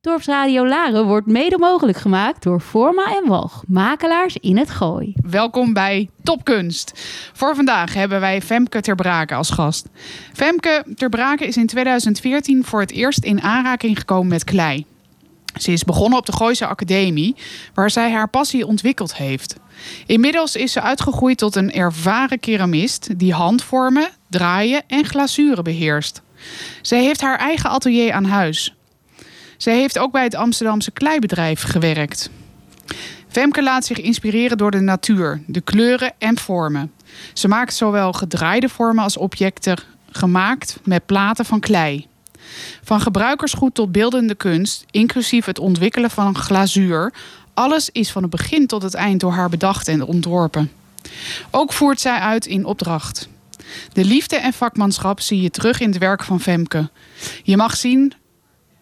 Dorpsradio Laren wordt mede mogelijk gemaakt door Forma en Walg, makelaars in het Gooi. Welkom bij Topkunst. Voor vandaag hebben wij Femke Ter Brake als gast. Femke Ter Brake is in 2014 voor het eerst in aanraking gekomen met klei. Ze is begonnen op de Gooise Academie, waar zij haar passie ontwikkeld heeft. Inmiddels is ze uitgegroeid tot een ervaren keramist die handvormen, draaien en glazuren beheerst. Ze heeft haar eigen atelier aan huis. Ze heeft ook bij het Amsterdamse kleibedrijf gewerkt. Femke laat zich inspireren door de natuur, de kleuren en vormen. Ze maakt zowel gedraaide vormen als objecten gemaakt met platen van klei. Van gebruikersgoed tot beeldende kunst, inclusief het ontwikkelen van glazuur, alles is van het begin tot het eind door haar bedacht en ontworpen. Ook voert zij uit in opdracht. De liefde en vakmanschap zie je terug in het werk van Femke. Je mag zien,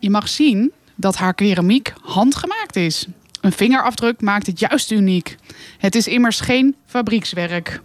je mag zien dat haar keramiek handgemaakt is. Een vingerafdruk maakt het juist uniek. Het is immers geen fabriekswerk.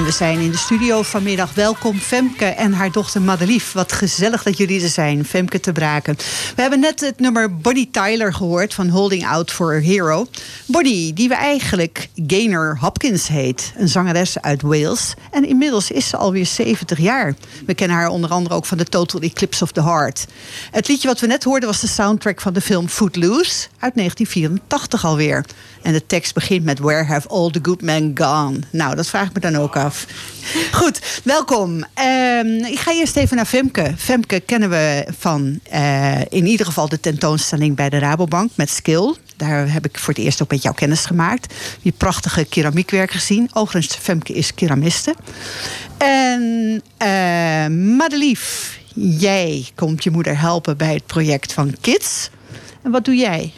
We zijn in de studio vanmiddag. Welkom Femke en haar dochter Madelief. Wat gezellig dat jullie er zijn, Femke te braken. We hebben net het nummer Bonnie Tyler gehoord van Holding Out for a Hero. Bonnie, die we eigenlijk Gaynor Hopkins heet. Een zangeres uit Wales. En inmiddels is ze alweer 70 jaar. We kennen haar onder andere ook van de Total Eclipse of the Heart. Het liedje wat we net hoorden was de soundtrack van de film Footloose uit 1984 alweer. En de tekst begint met Where have all the good men gone? Nou, dat vraag ik me dan ook af. Goed, welkom. Ehm, ik ga eerst even naar Femke. Femke kennen we van uh, in ieder geval de tentoonstelling bij de Rabobank met Skill. Daar heb ik voor het eerst ook met jou kennis gemaakt. Je prachtige keramiekwerk gezien. Overigens, Femke is keramiste. En uh, Madelief, jij komt je moeder helpen bij het project van Kids. En wat doe jij?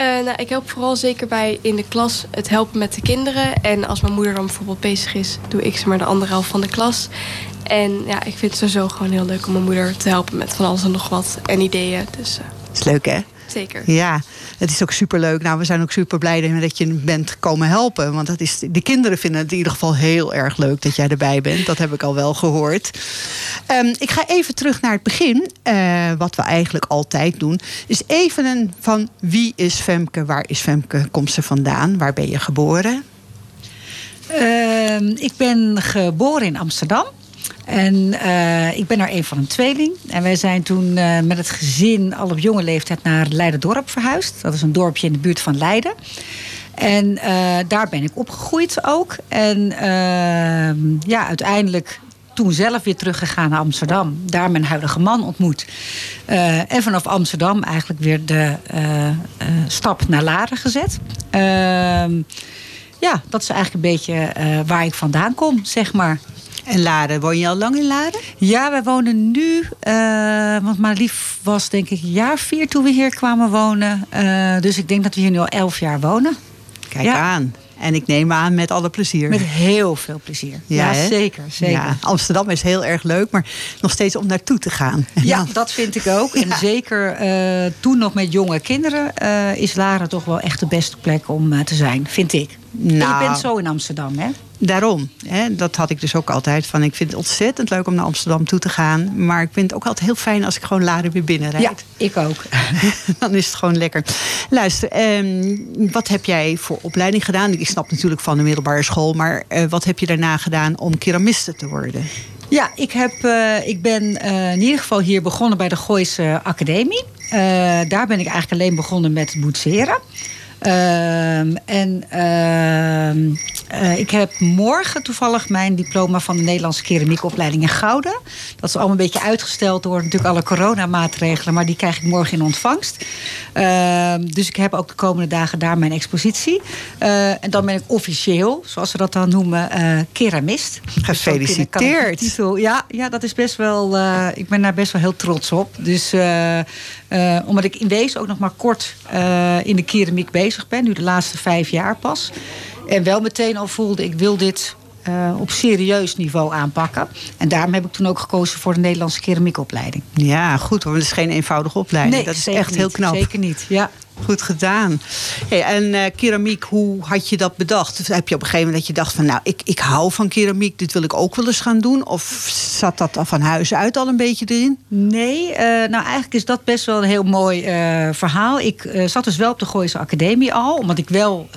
Uh, nou, ik help vooral zeker bij in de klas het helpen met de kinderen. En als mijn moeder dan bijvoorbeeld bezig is, doe ik ze maar de andere helft van de klas. En ja, ik vind het sowieso gewoon heel leuk om mijn moeder te helpen met van alles en nog wat en ideeën. Dus, uh, is leuk hè? Zeker. Ja, het is ook superleuk. Nou, we zijn ook super blij dat je bent komen helpen. Want dat is, de kinderen vinden het in ieder geval heel erg leuk dat jij erbij bent. Dat heb ik al wel gehoord. Um, ik ga even terug naar het begin. Uh, wat we eigenlijk altijd doen. Is even een van wie is Femke? Waar is Femke? Komt ze vandaan? Waar ben je geboren? Uh, ik ben geboren in Amsterdam. En uh, ik ben er een van een tweeling. En wij zijn toen uh, met het gezin al op jonge leeftijd naar Leiden-dorp verhuisd. Dat is een dorpje in de buurt van Leiden. En uh, daar ben ik opgegroeid ook. En ja, uiteindelijk toen zelf weer teruggegaan naar Amsterdam. Daar mijn huidige man ontmoet. en vanaf Amsterdam eigenlijk weer de stap naar Laren gezet. Ehm, ja, dat is eigenlijk een beetje waar ik vandaan kom, zeg maar. En Laren, woon je al lang in Laren? Ja, wij wonen nu, uh, want Marlief was denk ik jaar vier toen we hier kwamen wonen. Uh, dus ik denk dat we hier nu al elf jaar wonen. Kijk ja. aan. En ik neem aan met alle plezier. Met heel veel plezier. Ja, ja zeker. zeker. Ja, Amsterdam is heel erg leuk, maar nog steeds om naartoe te gaan. Ja, dat vind ik ook. En zeker uh, toen nog met jonge kinderen uh, is Laren toch wel echt de beste plek om uh, te zijn, vind ik. Nou, je bent zo in Amsterdam, hè? Daarom. Hè, dat had ik dus ook altijd. Van, ik vind het ontzettend leuk om naar Amsterdam toe te gaan. Maar ik vind het ook altijd heel fijn als ik gewoon later weer binnen rijd. Ja, ik ook. Dan is het gewoon lekker. Luister, eh, wat heb jij voor opleiding gedaan? Ik snap natuurlijk van de middelbare school. Maar eh, wat heb je daarna gedaan om keramiste te worden? Ja, ik, heb, uh, ik ben uh, in ieder geval hier begonnen bij de Gooise Academie. Uh, daar ben ik eigenlijk alleen begonnen met boetseren. Uh, en uh, uh, ik heb morgen toevallig mijn diploma van de Nederlandse keramiekopleiding in Gouden. Dat is allemaal een beetje uitgesteld door natuurlijk alle coronamaatregelen, maar die krijg ik morgen in ontvangst. Ehm, dus ik heb ook de komende dagen daar mijn expositie. Eh, en dan ben ik officieel, zoals ze dat dan noemen, eh, keramist. Gefeliciteerd. Dus ja, ja, dat is best wel. ik ben daar best wel heel trots op. Dus omdat ik in wezen ook nog maar kort in de keramiek bezig ben, nu de laatste vijf jaar pas. En wel meteen al voelde ik wil dit uh, op serieus niveau aanpakken. En daarom heb ik toen ook gekozen voor de Nederlandse keramiekopleiding. Ja, goed hoor. Dat is geen eenvoudige opleiding. Nee, dat is echt niet, heel knap. Zeker niet, ja. Goed gedaan. Hey, en uh, keramiek, hoe had je dat bedacht? Heb je op een gegeven moment dat je dacht van... nou, ik, ik hou van keramiek, dit wil ik ook wel eens gaan doen? Of zat dat van huis uit al een beetje erin? Nee, uh, nou eigenlijk is dat best wel een heel mooi uh, verhaal. Ik zat dus wel op de Gooise Academie al. Omdat ik wel...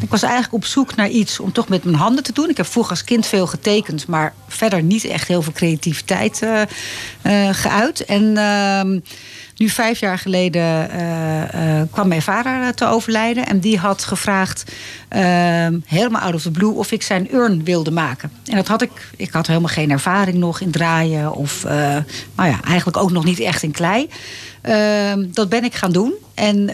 ik was eigenlijk op zoek naar iets om toch met mijn handen te doen. Ik heb vroeger als kind veel getekend... maar verder niet echt heel veel creativiteit geuit. En ehm, nu vijf jaar geleden uh, uh, kwam mijn vader te overlijden. En die had gevraagd, uh, helemaal out of the blue, of ik zijn urn wilde maken. En dat had ik. Ik had helemaal geen ervaring nog in draaien. Of nou ja, eigenlijk ook nog niet echt in klei. Ehm, dat ben ik gaan doen. En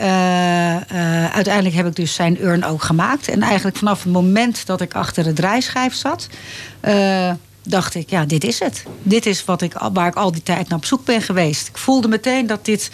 uiteindelijk heb ik dus zijn urn ook gemaakt. En eigenlijk vanaf het moment dat ik achter de draaischijf zat dacht ik, ja, dit is het. Dit is wat ik, waar ik al die tijd naar op zoek ben geweest. Ik voelde meteen dat dit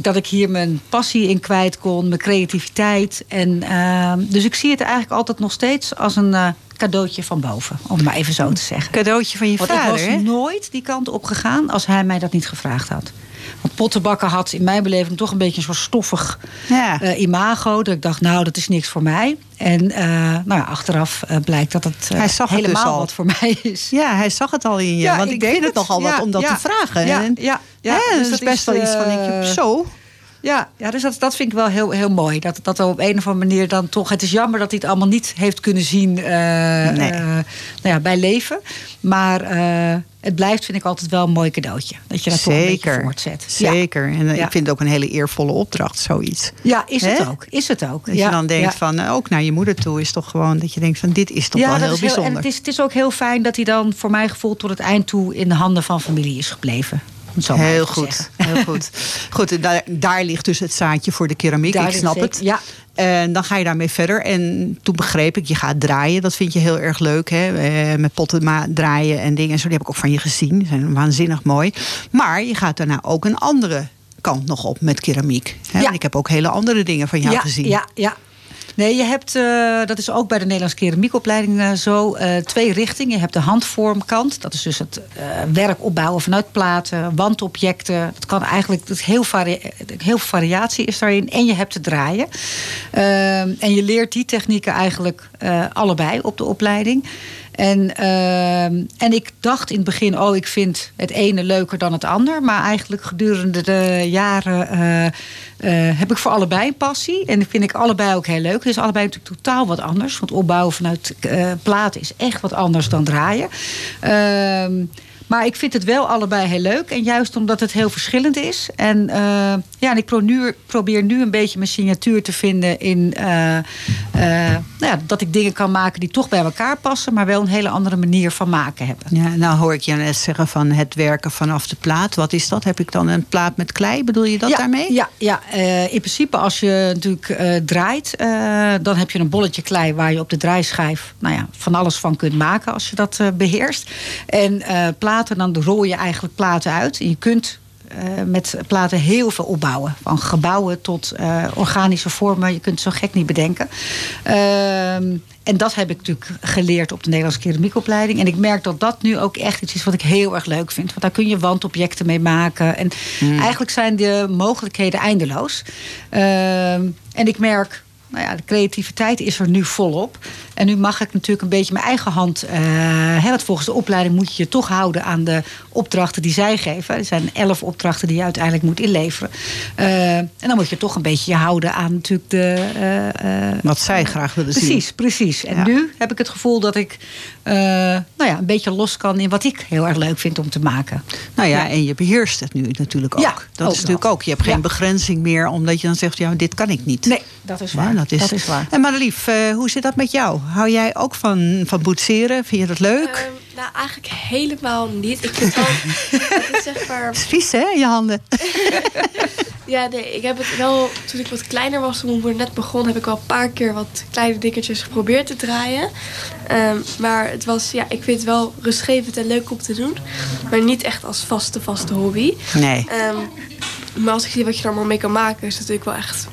dat ik hier mijn passie in kwijt kon, mijn creativiteit. En, uh, dus ik zie het eigenlijk altijd nog steeds als een uh, cadeautje van boven. Om het maar even zo te zeggen. Cadeautje van je Want vader, ik was nooit die kant op gegaan als hij mij dat niet gevraagd had. Want pottenbakken had in mijn beleving toch een beetje een soort stoffig Ja. eh, imago. Dat ik dacht, nou, dat is niks voor mij. En eh, nou ja, achteraf eh, blijkt dat het Hij zag het dus helemaal al. wat voor mij is. Ja, hij zag het al in je. want ik, vind het nogal wat Ja, om dat ja, te vragen. Ja, En- ja, ja. Dus dat is best wel iets van, eh, zo. Ja, ja dus dat, dat vind ik wel heel, heel mooi. Dat, dat er op een of andere manier dan toch... Het is jammer dat hij het allemaal niet heeft kunnen zien eh, Nee. eh, nou ja, bij leven. Maar eh, het blijft, vind ik, altijd wel een mooi cadeautje. Dat je dat toch een beetje Zeker. voortzet. Ja. Zeker. En Ja. ik vind het ook een hele eervolle opdracht, zoiets. Ja, is het ook. Is het ook. Dat je dan denkt van, ook naar je moeder toe is toch gewoon dat je denkt van dit is toch wel heel heel, bijzonder. en het is, het is ook heel fijn dat hij dan voor mijn gevoel tot het eind toe in de handen van familie is gebleven. Zo Heel goed, heel goed. Goed, en daar, daar ligt dus het zaadje voor de keramiek. Daar ik snap het. ja. En dan ga je daarmee verder. En toen begreep ik, je gaat draaien. Dat vind je heel erg leuk, hè? Eh, met potten draaien en dingen. En zo, die heb ik ook van je gezien. Die zijn waanzinnig mooi. Maar je gaat daarna ook een andere kant nog op met keramiek. Hè? Ja. Want ik heb ook hele andere dingen van jou ja, gezien. Ja, ja. Nee, je hebt, eh, dat is ook bij de Nederlandse keramiekopleiding eh, zo, eh, twee richtingen. Je hebt de handvormkant, dat is dus het werk opbouwen vanuit platen, wandobjecten. Dat kan eigenlijk, heel, heel veel variatie is daarin. En je hebt te draaien. Ehm, en je leert die technieken eigenlijk allebei op de opleiding. En, ehm, en ik dacht in het begin, oh, ik vind het ene leuker dan het ander. Maar eigenlijk gedurende de jaren eh, eh, heb ik voor allebei een passie. En dat vind ik allebei ook heel leuk. Het is allebei natuurlijk totaal wat anders. Want opbouwen vanuit eh platen is echt wat anders dan draaien. Ehm, maar ik vind het wel allebei heel leuk. En juist omdat het heel verschillend is. En, eh, ja, en ik pro- nu- probeer nu een beetje mijn signatuur te vinden in eh, eh, nou ja, dat ik dingen kan maken die toch bij elkaar passen, maar wel een hele andere manier van maken hebben. Ja, nou hoor ik je net zeggen van het werken vanaf de plaat. Wat is dat? Heb ik dan een plaat met klei? Bedoel je dat ja, daarmee? Ja, ja in principe als je natuurlijk draait, dan heb je een bolletje klei waar je op de draaischijf nou ja, van alles van kunt maken als je dat eh, beheerst. En eh, platen, dan rol je eigenlijk platen uit. En je kunt eh, met platen heel veel opbouwen. Van gebouwen tot eh, organische vormen. Je kunt het zo gek niet bedenken. Ehm, en dat heb ik natuurlijk geleerd op de Nederlandse keramiekopleiding. En ik merk dat dat nu ook echt iets is wat ik heel erg leuk vind. Want daar kun je wandobjecten mee maken. En eigenlijk zijn de mogelijkheden eindeloos. Ehm, en ik merk, nou ja, de creativiteit is er nu volop. En nu mag ik natuurlijk een beetje mijn eigen hand. eh hè, want volgens de opleiding moet je je toch houden aan de opdrachten die zij geven. Er zijn elf opdrachten die je uiteindelijk moet inleveren. Eh, en dan moet je toch een beetje je houden aan natuurlijk de. eh, eh, Wat zij graag willen zien. Precies, precies. En Ja. nu heb ik het gevoel dat ik eh, nou ja, een beetje los kan in wat ik heel erg leuk vind om te maken. Nou ja, Ja. en je beheerst het nu natuurlijk ook. Ja, dat ook is wel. natuurlijk ook. Je hebt geen Ja. begrenzing meer, omdat je dan zegt, ja, dit kan ik niet. Nee, dat is waar. Ja, dat, is, dat is waar. En Madelief, eh, hoe zit dat met jou? Hou jij ook van, van boetseren? Vind je dat leuk? Ehm, nou, eigenlijk helemaal niet. Ik vind het is zeg maar, Het is vies, hè, je handen? ja, nee, ik heb het wel, toen ik wat kleiner was, toen moeder net begon, heb ik al een paar keer wat kleine dingetjes geprobeerd te draaien. Ehm, maar het was, ja, ik vind het wel rustgevend en leuk om te doen, maar niet echt als vaste, vaste hobby. Nee. Ehm, maar als ik zie wat je er allemaal mee kan maken, is het natuurlijk wel echt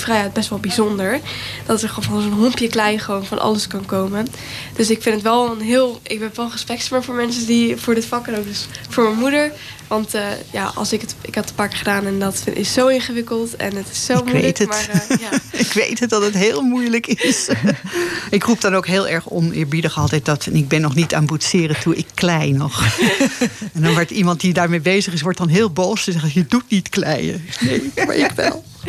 vrij best wel bijzonder. Dat er gewoon van zo'n hompje klei gewoon van alles kan komen. Dus ik vind het wel een heel... Ik ben wel respectvoller voor mensen die voor dit vak en ook dus voor mijn moeder. Want eh, ja, als ik het... Ik had het een paar keer gedaan en dat vind, is zo ingewikkeld en het is zo Ik moeilijk. weet het. Maar eh, ja. ik weet het dat het heel moeilijk is. ik roep dan ook heel erg oneerbiedig altijd dat... en ik ben nog niet aan boetseren toe, ik klei nog. en dan wordt iemand die daarmee bezig is... wordt dan heel boos en zegt, je doet niet kleien. Nee, maar ik wel.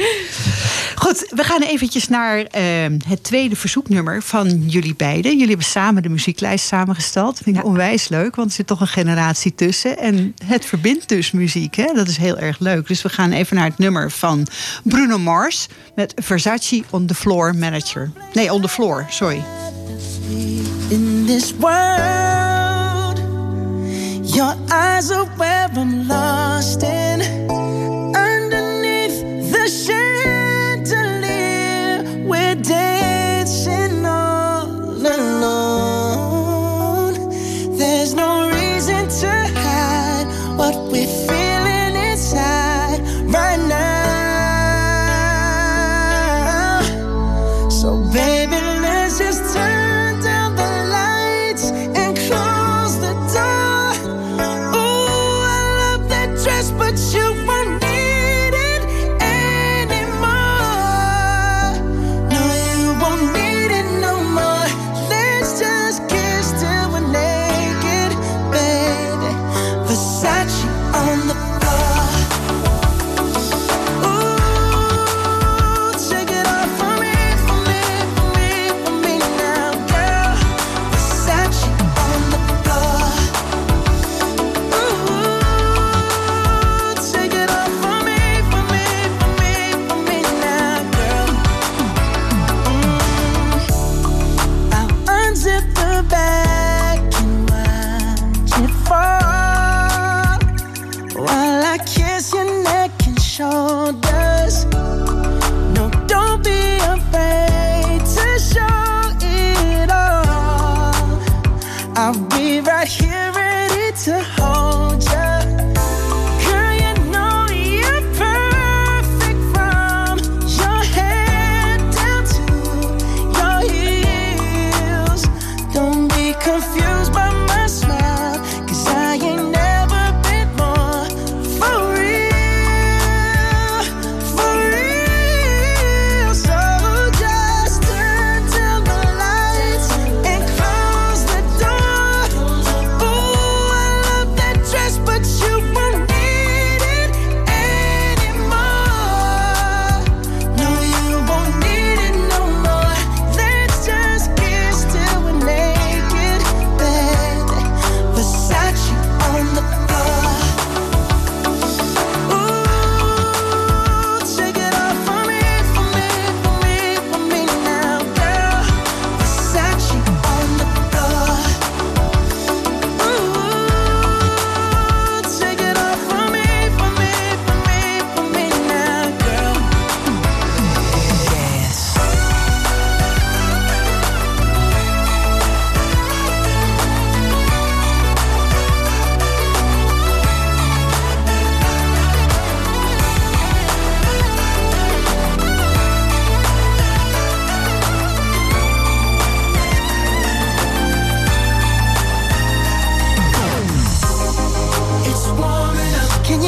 Goed, we gaan eventjes naar eh, het tweede verzoeknummer van jullie beiden. Jullie hebben samen de muzieklijst samengesteld. Vind ik Ja. onwijs leuk, want er zit toch een generatie tussen. En het verbindt dus muziek, hè? dat is heel erg leuk. Dus we gaan even naar het nummer van Bruno Mars... met Versace on the Floor Manager. Nee, on the floor, sorry. in this world. Your eyes are where I'm lost in.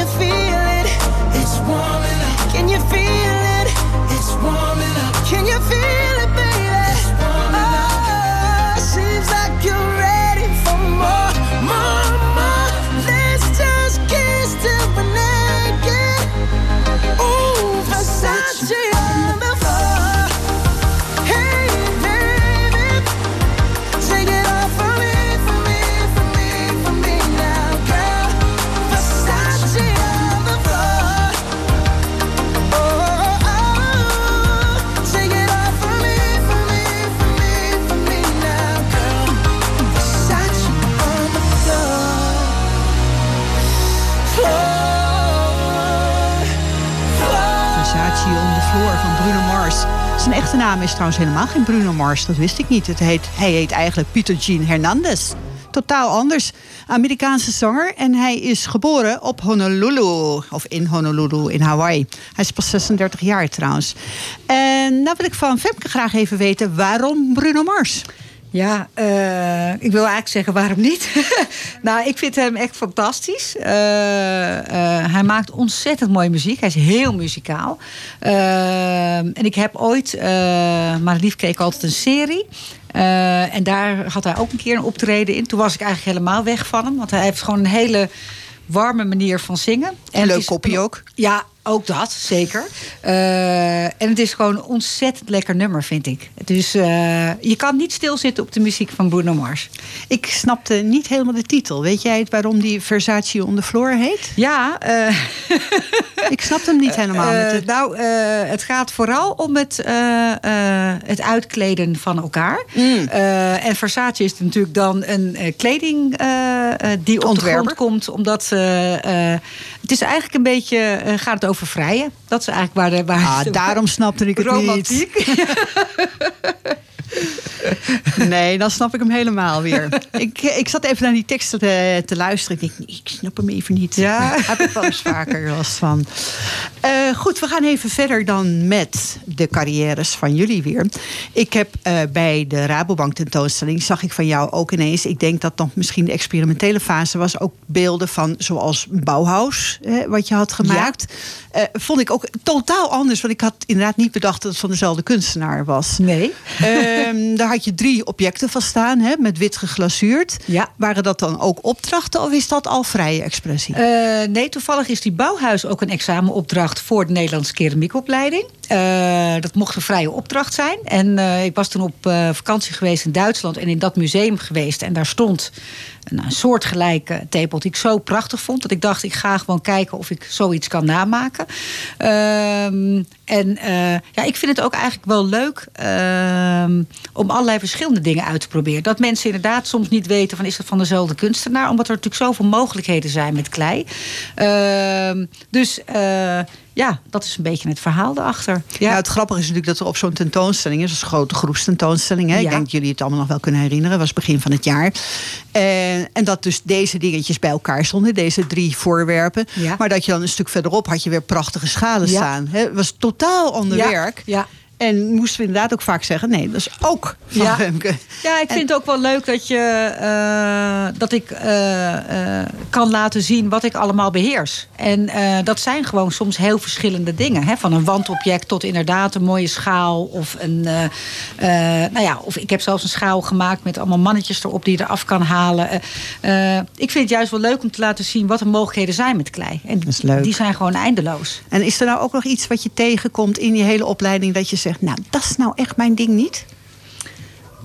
You feel it? It's warming up. Can you feel it? It's warming up. Can you feel naam is trouwens helemaal geen Bruno Mars, dat wist ik niet. Het heet, hij heet eigenlijk Peter Jean Hernandez. Totaal anders. Amerikaanse zanger en hij is geboren op Honolulu. Of in Honolulu in Hawaii. Hij is pas 36 jaar trouwens. En nou wil ik van Femke graag even weten waarom Bruno Mars? Ja, eh, ik wil eigenlijk zeggen waarom niet. nou, ik vind hem echt fantastisch. Eh, eh, hij maakt ontzettend mooie muziek. Hij is heel muzikaal. En ik heb ooit, maar lief keek altijd een serie. En daar had hij ook een keer een optreden in. Toen was ik eigenlijk helemaal weg van hem. Want hij heeft gewoon een hele warme manier van zingen. En leuk kopje ook. Ja, ook dat, zeker. Eh, en het is gewoon een ontzettend lekker nummer, vind ik. Dus eh, je kan niet stilzitten op de muziek van Bruno Mars. Ik snapte niet helemaal de titel. Weet jij het waarom die Versace on the Floor heet? Ja, eh, Ik snap hem niet helemaal. met nou, het gaat vooral om het, het uitkleden van elkaar. Mm. En Versace is natuurlijk dan een kleding eh, die op de grond komt. Omdat eh, het is eigenlijk een beetje, eh, gaat het over vrijen. Dat is eigenlijk waar de... Waar Ah, daarom snapte ik het niet. Nee, dan snap ik hem helemaal weer. ik, ik zat even naar die teksten te, te luisteren. Ik denk, ik snap hem even niet. Ja. Daar heb ik wel eens vaker last van. Eh, goed, we gaan even verder dan met de carrières van jullie weer. Ik heb eh, bij de Rabobank tentoonstelling, zag ik van jou ook ineens... ik denk dat nog misschien de experimentele fase was... ook beelden van zoals Bauhaus, hè, wat je had gemaakt. Eh, vond ik ook totaal anders. Want ik had inderdaad niet bedacht dat het van dezelfde kunstenaar was. Nee. Ehm, daar had je drie objecten van staan, hè, met wit geglazuurd. Ja. Waren dat dan ook opdrachten of is dat al vrije expressie? Eh, nee, toevallig is die Bauhuis ook een examenopdracht voor de Nederlandse keramiekopleiding. Eh, dat mocht een vrije opdracht zijn. En eh, ik was toen op eh, vakantie geweest in Duitsland en in dat museum geweest. En daar stond een, soortgelijke tepel die ik zo prachtig vond. Dat ik dacht, ik ga gewoon kijken of ik zoiets kan namaken. Ehm, en ja, ik vind het ook eigenlijk wel leuk ehm, om allerlei verschillende dingen uit te proberen. Dat mensen inderdaad soms niet weten van is het van dezelfde kunstenaar. Omdat er natuurlijk zoveel mogelijkheden zijn met klei. Ehm, dus ja, dat is een beetje het verhaal erachter. Ja. Nou, het grappige is natuurlijk dat er op zo'n tentoonstelling is, een grote groepstentoonstelling. Hè? Ik Ja. denk dat jullie het allemaal nog wel kunnen herinneren. was begin van het jaar. En, en dat dus deze dingetjes bij elkaar stonden, deze drie voorwerpen. Ja. Maar dat je dan een stuk verderop had je weer prachtige schalen Ja. staan. Hè? Het was totaal ander Ja, werk. ja. En moesten we inderdaad ook vaak zeggen: nee, dat is ook van Ja. Femke. Ja, ik En- vind het ook wel leuk dat, je, eh, dat ik eh, eh, kan laten zien wat ik allemaal beheers. En dat zijn gewoon soms heel verschillende dingen. Hè? Van een wandobject tot inderdaad een mooie schaal. Of, een, nou ja, of ik heb zelfs een schaal gemaakt met allemaal mannetjes erop die je eraf kan halen. Ik vind het juist wel leuk om te laten zien wat de mogelijkheden zijn met klei. En is leuk. die zijn gewoon eindeloos. En is er nou ook nog iets wat je tegenkomt in die hele opleiding dat je zegt: nou, dat is nou echt mijn ding niet?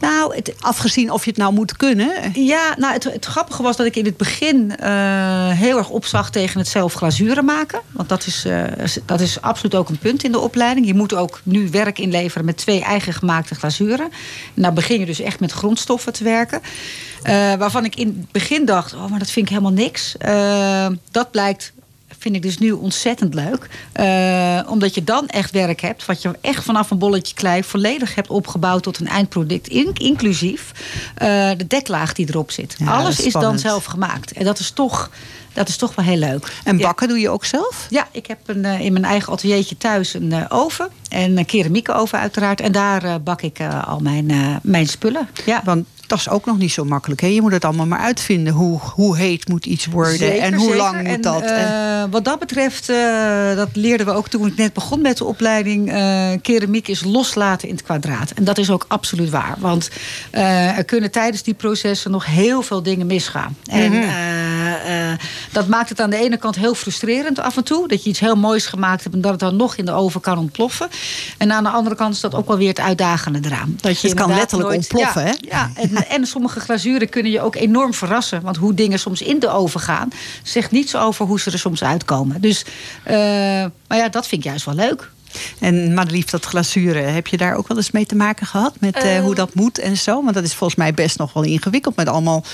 Nou, het, Afgezien of je het nou moet kunnen. Ja, nou, het, het grappige was dat ik in het begin eh, heel erg opzag tegen het zelf glazuren maken. Want dat is, eh, dat is absoluut ook een punt in de opleiding. Je moet ook nu werk inleveren met twee eigen gemaakte glazuren. Nou begin je dus echt met grondstoffen te werken. Eh, waarvan ik in het begin dacht, oh, maar dat vind ik helemaal niks. Dat blijkt vind ik dus nu ontzettend leuk. Eh, omdat je dan echt werk hebt. Wat je echt vanaf een bolletje klei volledig hebt opgebouwd tot een eindproduct. in- inclusief eh, de deklaag die erop zit. Ja, Alles is is dan zelf gemaakt. En dat is toch, dat is toch wel heel leuk. En Ja. bakken doe je ook zelf? Ja, ik heb een, eh, in mijn eigen ateliertje thuis een oven. En een keramiekoven uiteraard. En daar bak ik al mijn, mijn spullen. Ja. Want dat is ook nog niet zo makkelijk. Hè? Je moet het allemaal maar uitvinden. Hoe, hoe heet moet iets worden Zeker, en hoe lang moet En, dat? eh, wat dat betreft, eh, dat leerden we ook toen ik net begon met de opleiding. eh, keramiek is loslaten in het kwadraat. En dat is ook absoluut waar. Want er kunnen tijdens die processen nog heel veel dingen misgaan. En Mhm. dat maakt het aan de ene kant heel frustrerend af en toe. Dat je iets heel moois gemaakt hebt en dat het dan nog in de oven kan ontploffen. En aan de andere kant is dat ook wel weer het uitdagende eraan. Dat je Het kan letterlijk ontploffen, ja, hè? Ja, en, en sommige glazuren kunnen je ook enorm verrassen. Want hoe dingen soms in de oven gaan, zegt niets over hoe ze er soms uitkomen. Dus, eh, maar ja, dat vind ik juist wel leuk. En Madelief, dat glazuren, heb je daar ook wel eens mee te maken gehad? Met eh, Ehm. hoe dat moet en zo? Want dat is volgens mij best nog wel ingewikkeld. Met allemaal,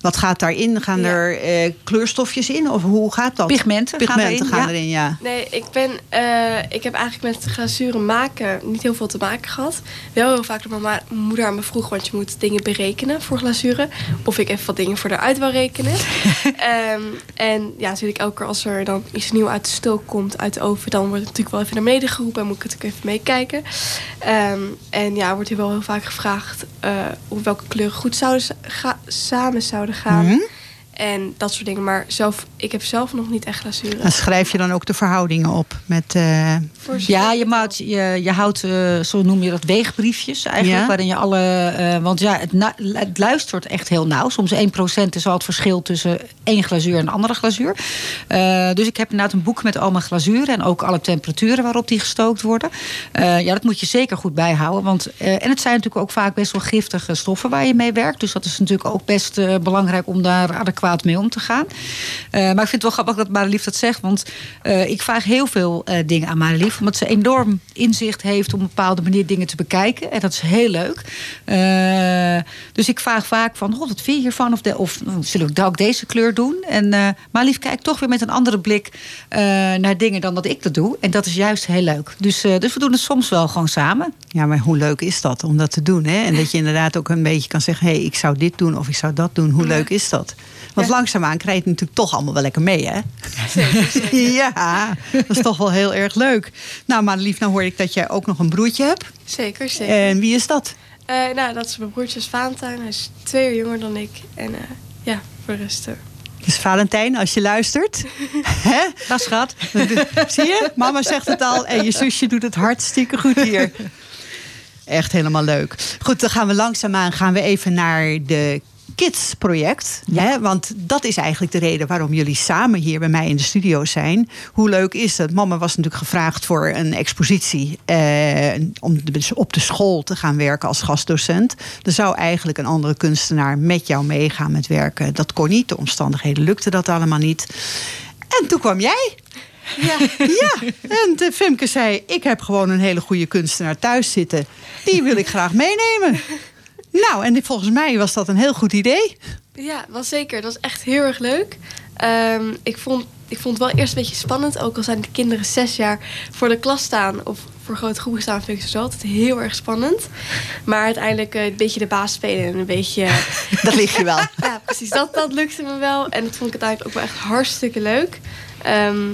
wat gaat daarin? Gaan Ja. er eh, kleurstofjes in? Of hoe gaat dat? Pigmenten, Pigmenten gaan gaan erin. erin, ja. Nee, ik, ben, eh, ik heb eigenlijk met glazuren maken niet heel veel te maken gehad. Wel heel vaak dat mijn moeder aan me vroeg, want je moet dingen berekenen voor glazuren. Of ik even wat dingen voor eruit wil rekenen. Ehm, en ja, natuurlijk elke keer als er dan iets nieuw uit de stook komt, uit de oven, dan wordt het natuurlijk wel even naar beneden geroepen en moet ik het ook even meekijken. Ehm, en ja, wordt hier wel heel vaak gevraagd eh, of welke kleuren goed zouden samen zouden gaan. Mhm. En dat soort dingen. Maar zelf, ik heb zelf nog niet echt glazuren. Dan schrijf je dan ook de verhoudingen op met... eh, Ja, je, maakt, je, je houdt, eh, zo noem je dat, weegbriefjes eigenlijk. Ja. Waarin je alle. eh, want ja, het, het luistert echt heel nauw. Soms 1% is al het verschil tussen één glazuur en een andere glazuur. Eh, dus ik heb inderdaad een boek met al mijn glazuren. En ook alle temperaturen waarop die gestookt worden. Eh, ja, dat moet je zeker goed bijhouden. Want, eh, en het zijn natuurlijk ook vaak best wel giftige stoffen waar je mee werkt. Dus dat is natuurlijk ook best eh, belangrijk om daar adequaat mee om te gaan. Eh, maar ik vind het wel grappig dat Marilief dat zegt. Want eh, ik vraag heel veel eh, dingen aan Marilief. Omdat ze enorm inzicht heeft op een bepaalde manier dingen te bekijken. En dat is heel leuk. Dus ik vraag vaak van, oh, wat vind je hiervan? Of, de, of zullen we ook deze kleur doen? En Marilief kijkt toch weer met een andere blik naar dingen dan dat ik dat doe. En dat is juist heel leuk. Dus, dus we doen het soms wel gewoon samen. Ja, maar hoe leuk is dat om dat te doen? Hè? En dat je inderdaad ook een beetje kan zeggen... hé, hey, ik zou dit doen of ik zou dat doen. Hoe leuk is dat? Want langzaamaan krijg je het natuurlijk toch allemaal wel lekker mee, hè? ja, dat is toch wel heel erg leuk. Nou, Madelief, nou hoor ik dat jij ook nog een broertje hebt. Zeker, zeker. En wie is dat? Eh, nou, dat is mijn broertje Valentijn. Hij is twee jaar jonger dan ik. En eh, ja, voor de rest... eh, Dus Valentijn, als je luistert. Hè? Dat schat. Zie je? Mama zegt het al. En je zusje doet het hartstikke goed hier. Echt helemaal leuk. Goed, dan gaan we langzaamaan gaan we even naar de Kids project. Hè? Want dat is eigenlijk de reden waarom jullie samen hier bij mij in de studio zijn. Hoe leuk is het? Mama was natuurlijk gevraagd voor een expositie. Eh, om dus op de school te gaan werken als gastdocent. Er zou eigenlijk een andere kunstenaar met jou meegaan met werken. Dat kon niet. De omstandigheden lukte dat allemaal niet. En toen kwam jij. Ja, ja. En de Femke zei: Ik heb gewoon een hele goede kunstenaar thuis zitten. Die wil ik graag meenemen. Nou, en volgens mij was dat een heel goed idee. Ja, was zeker. Dat was echt heel erg leuk. Ehm, ik, vond, ik vond het wel eerst een beetje spannend. Ook al zijn de kinderen zes jaar voor de klas staan... of voor grote groepen staan, vind ik het altijd heel erg spannend. Maar uiteindelijk eh, een beetje de baas spelen en een beetje... Dat ligt je wel. ja, precies. Dat, dat lukte me wel. En dat vond ik uiteindelijk ook wel echt hartstikke leuk. Ehm,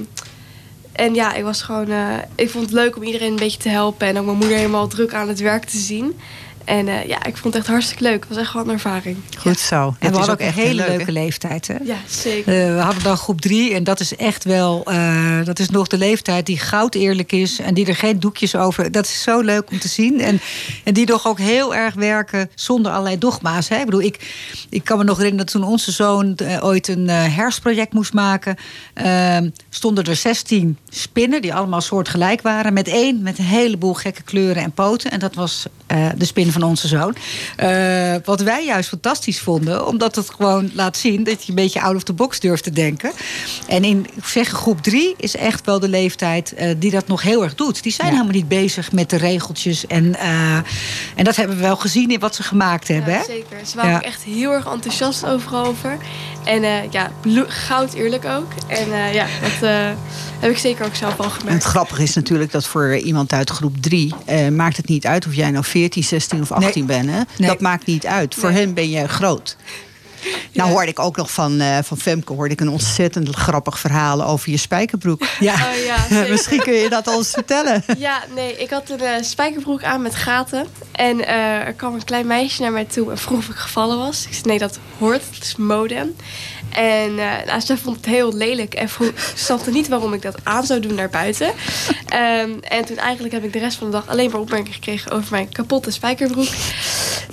en ja, ik was gewoon... eh, ik vond het leuk om iedereen een beetje te helpen. En ook mijn moeder helemaal druk aan het werk te zien. En eh, ja, ik vond het echt hartstikke leuk. Het was echt wel een ervaring. Goed zo. En we hadden ook een echt hele leuke leeftijd. Hè? Ja, zeker. Eh, we hadden dan groep drie en dat is echt wel, eh, dat is nog de leeftijd die goud eerlijk is en die er geen doekjes over. Dat is zo leuk om te zien. En, en die nog ook heel erg werken zonder allerlei dogma's. Hè? Ik bedoel, ik, ik kan me nog herinneren dat toen onze zoon ooit een eh, herfstproject moest maken, eh, stonden er 16 spinnen die allemaal soortgelijk waren. Met één met een heleboel gekke kleuren en poten. En dat was eh, de spin van onze zoon. Eh, wat wij juist fantastisch vonden, omdat het gewoon laat zien dat je een beetje out of the box durft te denken. En in ik zeg, groep drie is echt wel de leeftijd eh, die dat nog heel erg doet. Die zijn Ja. helemaal niet bezig met de regeltjes. En, eh, en dat hebben we wel gezien in wat ze gemaakt hebben. Ja, hè? zeker. Ze waren Ja. ook echt heel erg enthousiast overal over. En eh, ja, goud eerlijk ook. En eh, ja, dat eh, heb ik zeker ook zelf al En gemerkt. het grappige is natuurlijk dat voor iemand uit groep 3 maakt het niet uit of jij nou 14, 16 of 18 bent. Hè? Nee. Dat maakt niet uit. Voor Nee. hen ben je groot. Nou hoorde ik ook nog van, eh, van Femke hoorde ik een ontzettend grappig verhaal over je spijkerbroek. Ja. Oh ja. Misschien kun je dat ons vertellen. Ja, nee, ik had een eh, spijkerbroek aan met gaten. En eh, er kwam een klein meisje naar mij toe en vroeg of ik gevallen was. Ik zei, nee, dat hoort. Het is mode. En eh nou, ze vond het heel lelijk en snapte niet waarom ik dat aan zou doen naar buiten. Ehm, en toen eigenlijk heb ik de rest van de dag alleen maar opmerkingen gekregen over mijn kapotte spijkerbroek.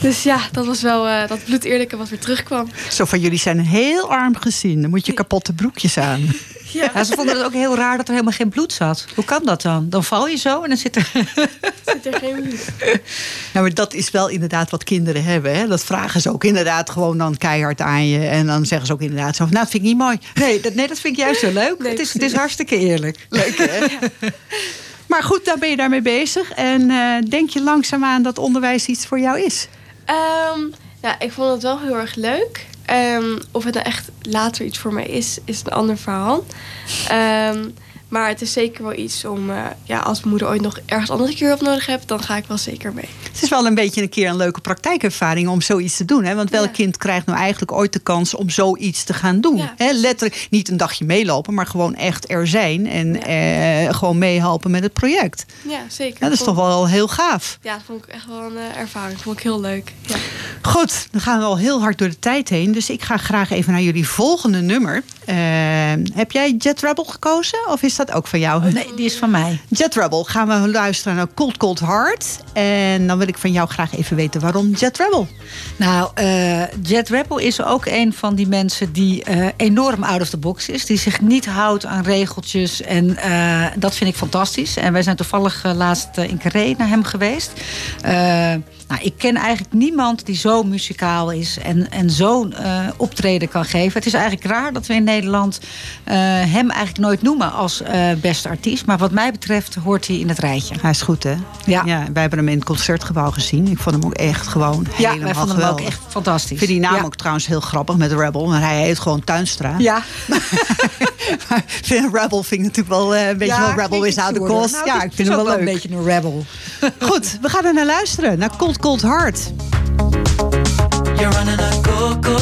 Dus ja, dat was wel eh, dat bloedeerlijke wat weer terugkwam. Zo van jullie zijn heel arm gezien. Dan moet je kapotte broekjes aan. Ja, Ja, ze vonden het ook heel raar dat er helemaal geen bloed zat. Hoe kan dat dan? Dan val je zo en dan zit er. zit er geen bloed. Nou, maar dat is wel inderdaad wat kinderen hebben. Hè? Dat vragen ze ook inderdaad gewoon dan keihard aan je. En dan zeggen ze ook inderdaad zo van, nou, dat vind ik niet mooi. Nee, dat, nee, dat vind ik juist zo leuk. Nee, het, is, het is hartstikke eerlijk. Leuk, hè? Maar goed, daar ben je daarmee bezig. En eh, denk je langzaamaan dat onderwijs iets voor jou is? Ehm, ja, ik vond het wel heel erg leuk. Ehm, of het nou echt later iets voor mij is, is een ander verhaal. Ehm, maar het is zeker wel iets om, eh, ja, als mijn moeder ooit nog ergens anders een keer hulp nodig hebt, dan ga ik wel zeker mee. Het is wel een beetje een keer een leuke praktijkervaring om zoiets te doen. Hè? Want welk Ja. kind krijgt nou eigenlijk ooit de kans om zoiets te gaan doen? Ja, hè? Letterlijk niet een dagje meelopen, maar gewoon echt er zijn. En Ja. eh, gewoon meehelpen met het project. Ja, zeker. Dat is toch wel heel gaaf. Ja, dat vond ik echt wel een eh, ervaring. vond ik heel leuk. Ja. Goed, dan gaan we al heel hard door de tijd heen. Dus ik ga graag even naar jullie volgende nummer. Eh, heb jij Jet Rebel gekozen? Of is dat ook van jou? Nee, die is van mij. Jet Rebel gaan we luisteren naar Cold Cold Heart. En dan wil ik van jou graag even weten waarom Jet Rebel. Nou, eh, Jet Rebel is ook een van die mensen die eh, enorm out of the box is. Die zich niet houdt aan regeltjes. En eh, dat vind ik fantastisch. En wij zijn toevallig laatst in Carré naar hem geweest. Nou, ik ken eigenlijk niemand die zo muzikaal is en, en zo'n eh, optreden kan geven. Het is eigenlijk raar dat we in Nederland eh, hem eigenlijk nooit noemen als eh, beste artiest. Maar wat mij betreft hoort hij in het rijtje. Hij is goed, hè? Ja. wij hebben hem in het concertgebouw gezien. Ik vond hem ook echt gewoon Ja, helemaal wij vonden hem ook geweldig. echt fantastisch. Ik vind die naam Ja. ook trouwens heel grappig met Rebel. Maar hij heet gewoon Tuinstra. Ja, Maar vind Rebel vind ik natuurlijk wel een beetje wel Rebel klinkt without the cost. Nou, ja, ik is vind hem ook wel leuk. een beetje een rebel. Goed, we gaan er naar luisteren. Naar Cold Cold Heart. You're running a go-go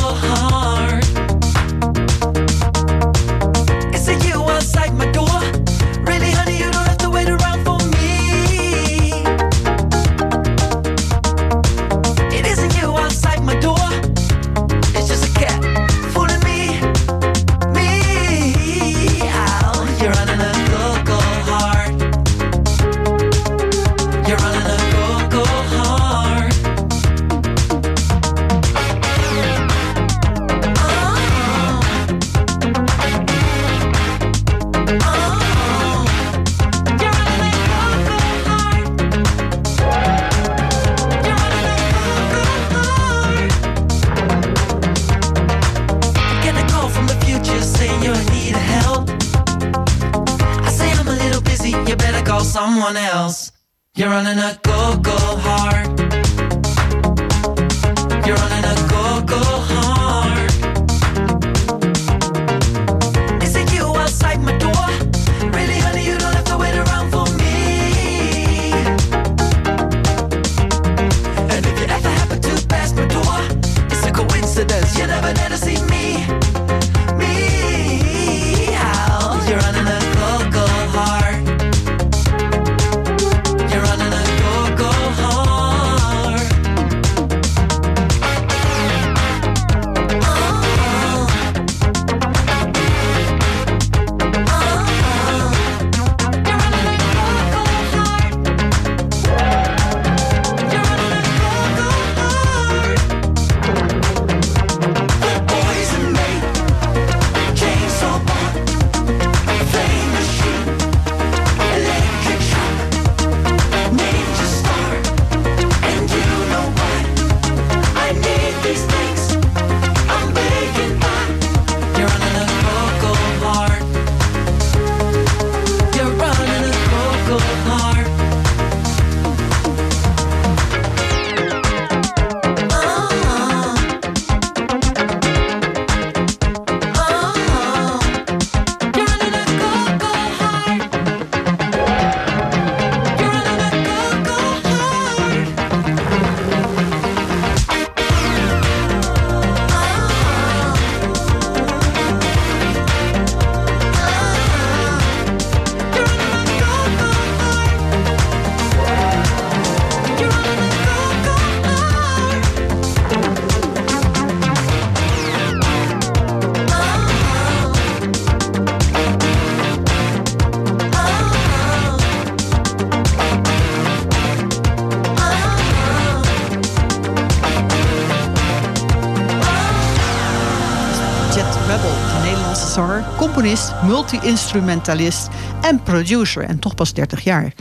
multi-instrumentalist en producer. En toch pas 30 jaar.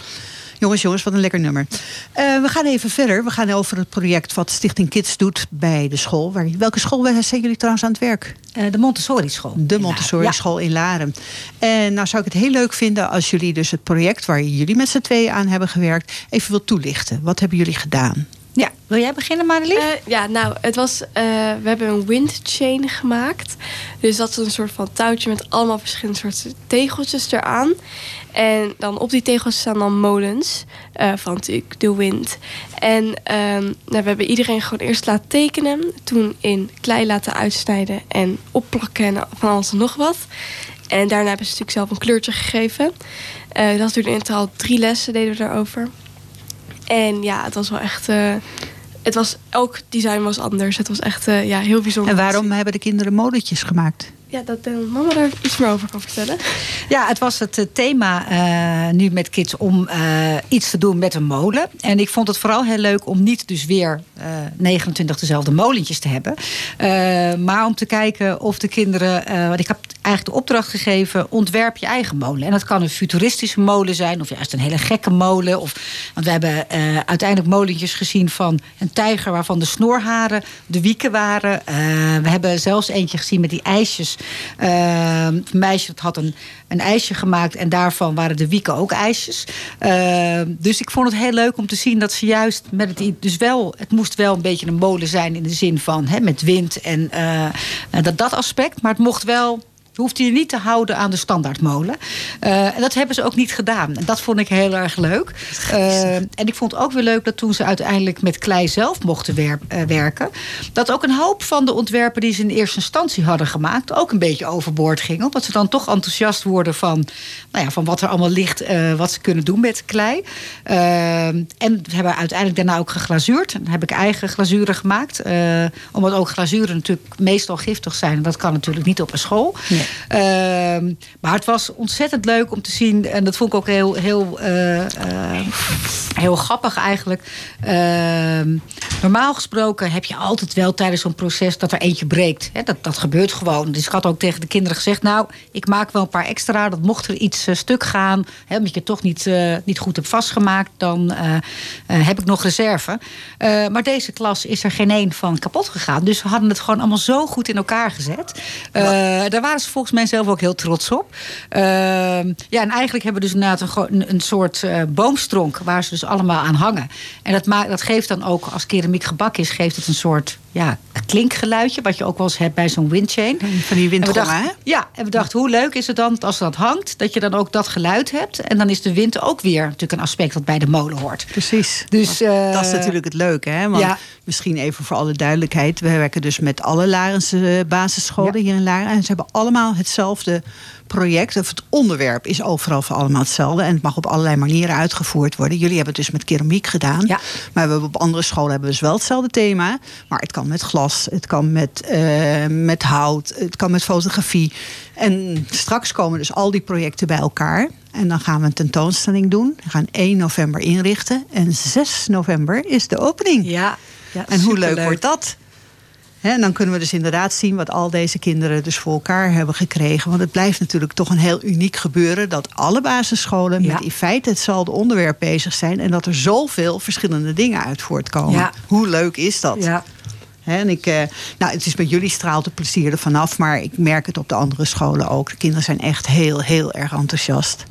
Jongens, jongens, wat een lekker nummer. Eh, we gaan even verder. We gaan over het project wat Stichting Kids doet bij de school. Waar, welke school zijn jullie trouwens aan het werk? Eh, de Montessori-school. De Montessori-school in Laren. En nou zou ik het heel leuk vinden als jullie dus het project... waar jullie met z'n tweeën aan hebben gewerkt... even wilt toelichten. Wat hebben jullie gedaan? Wil jij beginnen, Marilief? Uh, ja, nou, het was, uh, we hebben een windchain gemaakt. Dus dat is een soort van touwtje met allemaal verschillende soorten tegeltjes eraan. En dan op die tegels staan dan molens uh, van natuurlijk de wind. En um, nou, we hebben iedereen gewoon eerst laten tekenen. Toen in klei laten uitsnijden en opplakken en van alles en nog wat. En daarna hebben ze natuurlijk zelf een kleurtje gegeven. dat duurde in totaal drie lessen, deden we daarover. En ja, het was wel echt. Het was, elk design was anders. Het was echt uh, ja, heel bijzonder. En waarom hebben de kinderen molletjes gemaakt? Ja, dat uh, mama daar iets meer over kan vertellen. Ja, het was het thema uh, nu met kids om uh, iets te doen met een molen. En ik vond het vooral heel leuk om niet dus weer 29 dezelfde molentjes te hebben. maar om te kijken of de kinderen... want ik heb eigenlijk de opdracht gegeven, ontwerp je eigen molen. En dat kan een futuristische molen zijn of juist een hele gekke molen. Of, want we hebben uiteindelijk molentjes gezien van een tijger... waarvan de snoorharen de wieken waren. we hebben zelfs eentje gezien met die ijsjes uh, meisje had een, een ijsje gemaakt en daarvan waren de wieken ook ijsjes. Uh, dus ik vond het heel leuk om te zien dat ze juist met het. Dus wel, het moest wel een beetje een molen zijn in de zin van hè, met wind en uh, dat, dat aspect. Maar het mocht wel hoeft je niet te houden aan de standaardmolen. Uh, en dat hebben ze ook niet gedaan. En dat vond ik heel erg leuk. Uh, en ik vond ook weer leuk dat toen ze uiteindelijk met klei zelf mochten uh, werken... dat ook een hoop van de ontwerpen die ze in eerste instantie hadden gemaakt... ook een beetje overboord gingen. Omdat ze dan toch enthousiast worden van, nou ja, van wat er allemaal ligt... wat ze kunnen doen met klei. en hebben uiteindelijk daarna ook geglazuurd. Dan heb ik eigen glazuren gemaakt. omdat ook glazuren natuurlijk meestal giftig zijn. En dat kan natuurlijk niet op een school. Uh, maar het was ontzettend leuk om te zien. En dat vond ik ook heel, heel, uh, uh, heel grappig eigenlijk. Ehm, normaal gesproken heb je altijd wel tijdens zo'n proces dat er eentje breekt. dat, dat gebeurt gewoon. Dus ik had ook tegen de kinderen gezegd... nou, ik maak wel een paar extra. Dat mocht er iets uh, stuk gaan... Hè, omdat je het toch niet, niet goed hebt vastgemaakt... dan heb ik nog reserve. maar deze klas is er geen één van kapot gegaan. Dus we hadden het gewoon allemaal zo goed in elkaar gezet. daar waren ze volgens mij zelf ook heel trots op. Uh, ja, en eigenlijk hebben we dus inderdaad een, soort uh, boomstronk... waar ze dus allemaal aan hangen. En dat, dat geeft dan ook, als keramiek gebak is... geeft het een soort ja, klinkgeluidje... wat je ook wel eens hebt bij zo'n windchain. Van die windrollen, hè? Ja, en we dachten, hoe leuk is het dan als dat hangt... dat je dan ook dat geluid hebt. En dan is de wind ook weer natuurlijk een aspect... dat bij de molen hoort. Precies. Dus, uh, dat is natuurlijk het leuke, hè? Want ja. misschien even voor alle duidelijkheid... we werken dus met alle Larense basisscholen ja. hier in Laren... en ze hebben allemaal hetzelfde project, of het onderwerp is overal voor allemaal hetzelfde. En het mag op allerlei manieren uitgevoerd worden. Jullie hebben het dus met keramiek gedaan. Ja. Maar we op andere scholen hebben we dus wel hetzelfde thema. Maar het kan met glas, het kan met, uh, met hout, het kan met fotografie. En straks komen dus al die projecten bij elkaar. En dan gaan we een tentoonstelling doen. We gaan 1 november inrichten. En 6 november is de opening. Ja, ja en hoe leuk wordt dat? En dan kunnen we dus inderdaad zien wat al deze kinderen dus voor elkaar hebben gekregen. Want het blijft natuurlijk toch een heel uniek gebeuren dat alle basisscholen ja. met in feite hetzelfde onderwerp bezig zijn. En dat er zoveel verschillende dingen uit voortkomen. Ja. Hoe leuk is dat? Ja. He, en ik, uh, nou, het is bij jullie straalt het plezier er vanaf, maar ik merk het op de andere scholen ook. De kinderen zijn echt heel, heel erg enthousiast.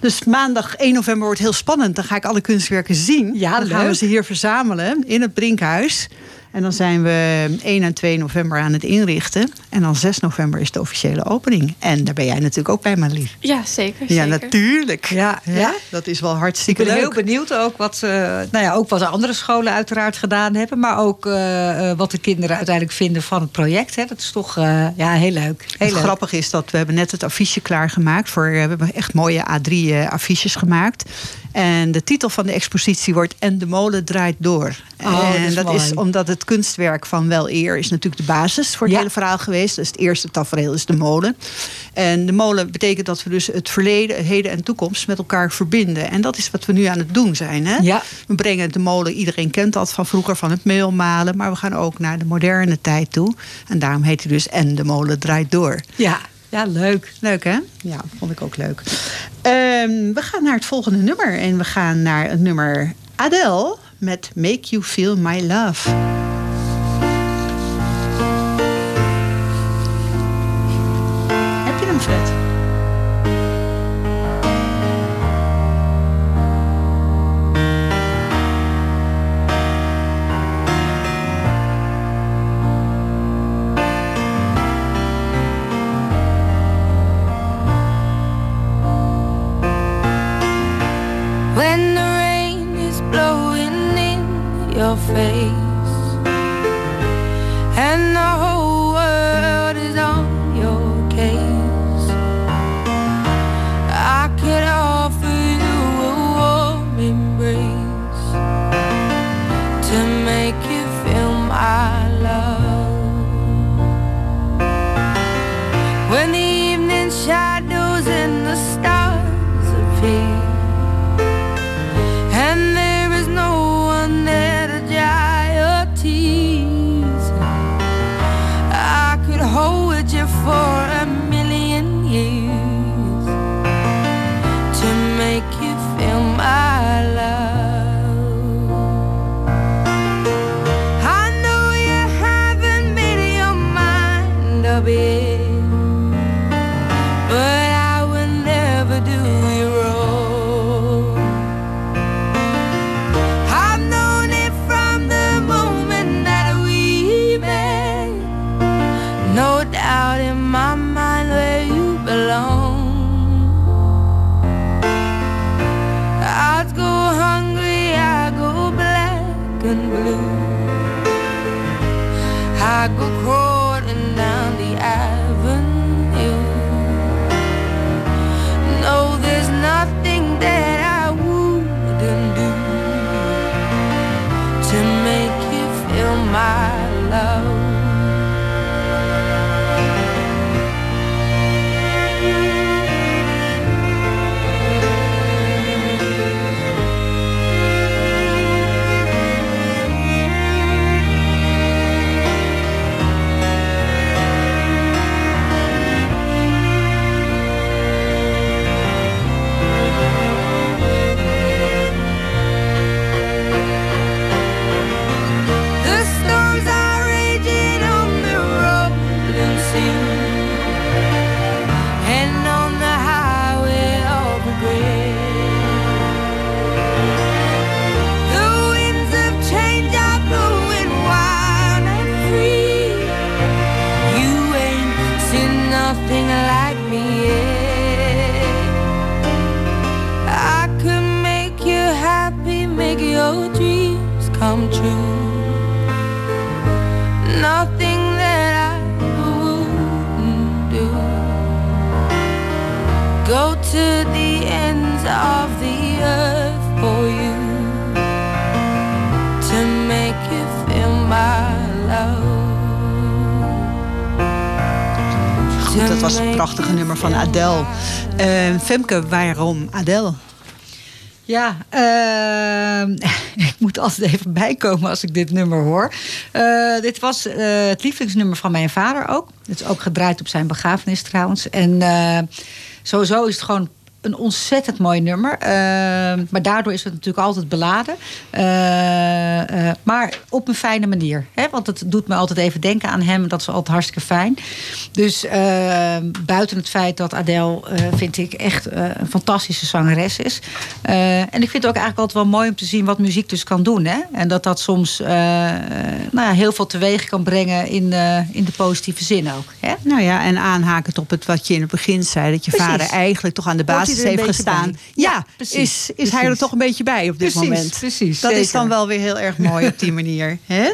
Dus maandag 1 november wordt heel spannend. Dan ga ik alle kunstwerken zien. Ja, dan gaan we ze hier verzamelen in het Brinkhuis. En dan zijn we 1 en 2 november aan het inrichten. En dan 6 november is de officiële opening. En daar ben jij natuurlijk ook bij, Marlies. Ja, zeker. Ja, zeker. natuurlijk. Ja, ja, dat is wel hartstikke ik ben leuk. heel benieuwd ook wat, uh, nou ja, ook wat de andere scholen uiteraard gedaan hebben. Maar ook uh, uh, wat de kinderen uiteindelijk vinden van het project. Hè. Dat is toch ja, heel leuk. Heel het leuk. grappige is dat we hebben net het affiche klaargemaakt. Voor, we hebben echt mooie A3 affiches gemaakt. En de titel van de expositie wordt En de molen draait door. Oh, en dat, dat is, is omdat het kunstwerk van Wel Eer is natuurlijk de basis voor het Ja. hele verhaal geweest. Dus het eerste tafereel is de molen. En de molen betekent dat we dus het verleden, heden en toekomst met elkaar verbinden. En dat is wat we nu aan het doen zijn. Hè? Ja. We brengen de molen, iedereen kent dat van vroeger, van het meelmalen. Maar we gaan ook naar de moderne tijd toe. En daarom heet hij dus En de molen draait door. Ja. Ja, leuk. Leuk, hè? Ja, vond ik ook leuk. Ehm, we gaan naar het volgende nummer. En we gaan naar het nummer Adele met Make You Feel My Love. Heb true. Nothing that I wouldn't do. Go to the ends of the earth for you to make you feel my love. Goed, dat was het prachtige nummer van Adele. Eh, Femke, waarom Adele? Ja, ehm, ik moet altijd even bijkomen als ik dit nummer hoor. Eh, dit was eh, het lievelingsnummer van mijn vader ook. Het is ook gedraaid op zijn begrafenis trouwens. En eh, sowieso is het gewoon een ontzettend mooi nummer. Ehm, maar daardoor is het natuurlijk altijd beladen. Eh, eh, maar op een fijne manier. Hè? Want het doet me altijd even denken aan hem. Dat is altijd hartstikke fijn. Dus ehm, buiten het feit dat Adele, eh, vind ik, echt een fantastische zangeres is. En ik vind het ook eigenlijk altijd wel mooi om te zien wat muziek dus kan doen. Hè? En dat dat soms nou ja, heel veel teweeg kan brengen in, in de positieve zin ook. Hè? Nou ja, en aanhakend op het wat je in het begin zei, dat je Precies. vader eigenlijk toch aan de hij basis heeft gestaan. Ja, precies. is, is hij er toch een beetje bij op dit Precies, moment. precies, Dat is dan wel weer heel erg mooi op die manier. Hè?